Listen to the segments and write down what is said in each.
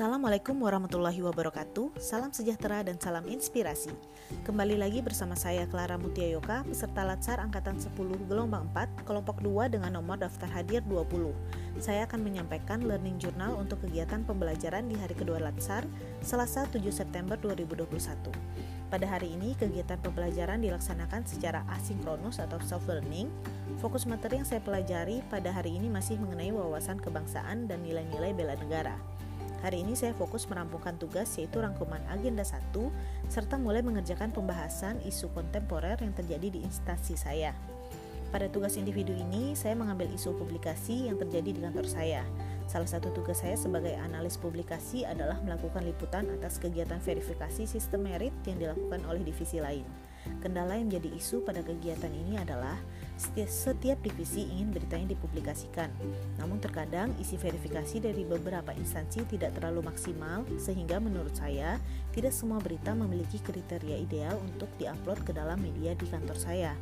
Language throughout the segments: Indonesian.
Assalamualaikum warahmatullahi wabarakatuh Salam sejahtera dan salam inspirasi Kembali lagi bersama saya Clara Mutia Yoka Peserta Latsar Angkatan 10 Gelombang 4 Kelompok 2 dengan nomor daftar hadir 20 Saya akan menyampaikan learning journal untuk kegiatan pembelajaran di hari kedua Latsar Selasa 7 September 2021 pada hari ini, kegiatan pembelajaran dilaksanakan secara asinkronus atau self-learning. Fokus materi yang saya pelajari pada hari ini masih mengenai wawasan kebangsaan dan nilai-nilai bela negara. Hari ini saya fokus merampungkan tugas yaitu rangkuman agenda 1 serta mulai mengerjakan pembahasan isu kontemporer yang terjadi di instansi saya. Pada tugas individu ini, saya mengambil isu publikasi yang terjadi di kantor saya. Salah satu tugas saya sebagai analis publikasi adalah melakukan liputan atas kegiatan verifikasi sistem merit yang dilakukan oleh divisi lain. Kendala yang menjadi isu pada kegiatan ini adalah setiap divisi ingin beritanya dipublikasikan. Namun terkadang isi verifikasi dari beberapa instansi tidak terlalu maksimal sehingga menurut saya tidak semua berita memiliki kriteria ideal untuk diupload ke dalam media di kantor saya.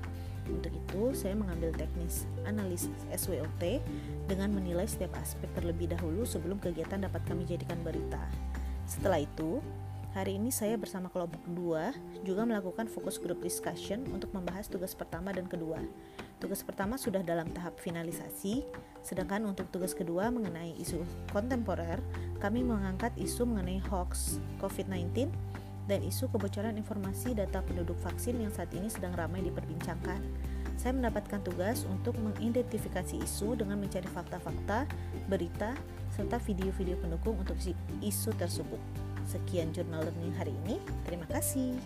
Untuk itu, saya mengambil teknis analisis SWOT dengan menilai setiap aspek terlebih dahulu sebelum kegiatan dapat kami jadikan berita. Setelah itu, Hari ini saya bersama kelompok 2 juga melakukan fokus group discussion untuk membahas tugas pertama dan kedua. Tugas pertama sudah dalam tahap finalisasi, sedangkan untuk tugas kedua mengenai isu kontemporer, kami mengangkat isu mengenai hoax COVID-19 dan isu kebocoran informasi data penduduk vaksin yang saat ini sedang ramai diperbincangkan. Saya mendapatkan tugas untuk mengidentifikasi isu dengan mencari fakta-fakta, berita, serta video-video pendukung untuk isu tersebut. Sekian jurnal learning hari ini. Terima kasih.